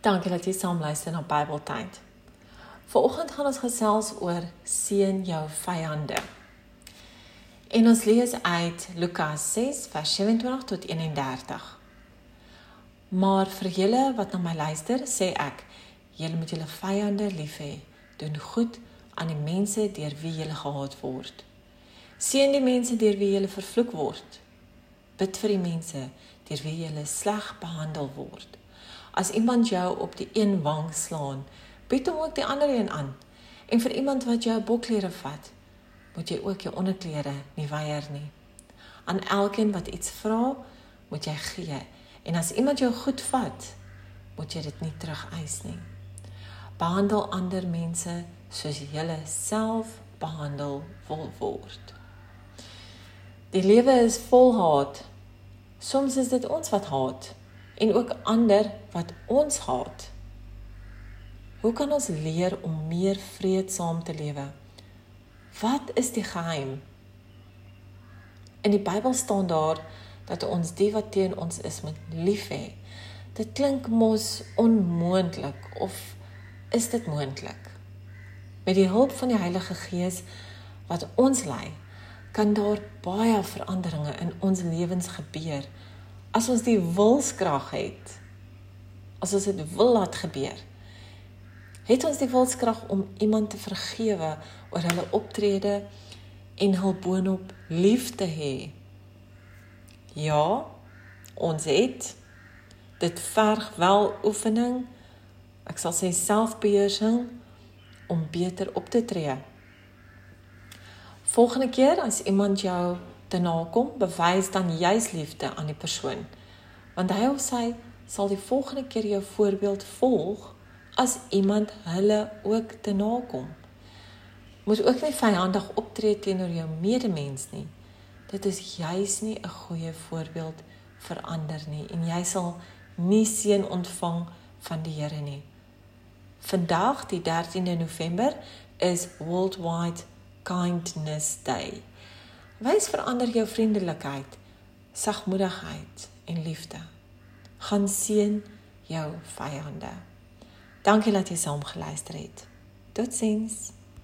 Dankie dat jy saam luister na Bybeltyd. Vanoggend gaan ons gesels oor seën jou vyande. En ons lees uit Lukas 6 vers 27 tot 31. Maar vir julle wat na my luister, sê ek, julle moet julle vyande lief hê. Doen goed aan die mense deur wie julle gehaat word. Seën die mense deur wie julle vervloek word. Bid vir die mense deur wie julle sleg behandel word. As iemand jou op die een wang slaan, bied hom ook die ander een aan. En vir iemand wat jou bokklere vat, moet jy ook jou onderklere nie weier nie. Aan elkeen wat iets vra, moet jy gee. En as iemand jou goed vat, moet jy dit nie terugeis nie. Behandel ander mense soos jy self behandel wil word. Die lewe is vol haat. Soms is dit ons wat haat en ook ander wat ons haat. Hoe kan ons leer om meer vredesaam te lewe? Wat is die geheim? In die Bybel staan daar dat ons die wat teen ons is moet lief hê. Dit klink mos onmoontlik of is dit moontlik? Met die hulp van die Heilige Gees wat ons lei, kan daar baie veranderinge in ons lewens gebeur as ons die wilskrag het, as ons dit wil laat gebeur, het ons die wilskrag om iemand te vergewe oor hulle optrede en hul boonop lief te hê. Ja, ons het dit verg wel oefening. Ek sal sê selfbeheersing om beter op te tree. Volgende keer as iemand jou te nakom, bewys dan juis liefde aan die persoon. Want hy of sy sal die volgende keer jou voorbeeld volg as iemand hulle ook te nakom. Moet ook nie vyandig optree teenoor jou medemens nie. Dit is juis nie 'n goeie voorbeeld vir ander nie en jy sal nie seën ontvang van die Here nie. Vandag die 13de November is Worldwide Kindness Day. Wys verander jou vriendelikheid, sagmoedigheid en liefde. Gaan seën jou vyande. Dankie dat jy saam geluister het. Totsiens.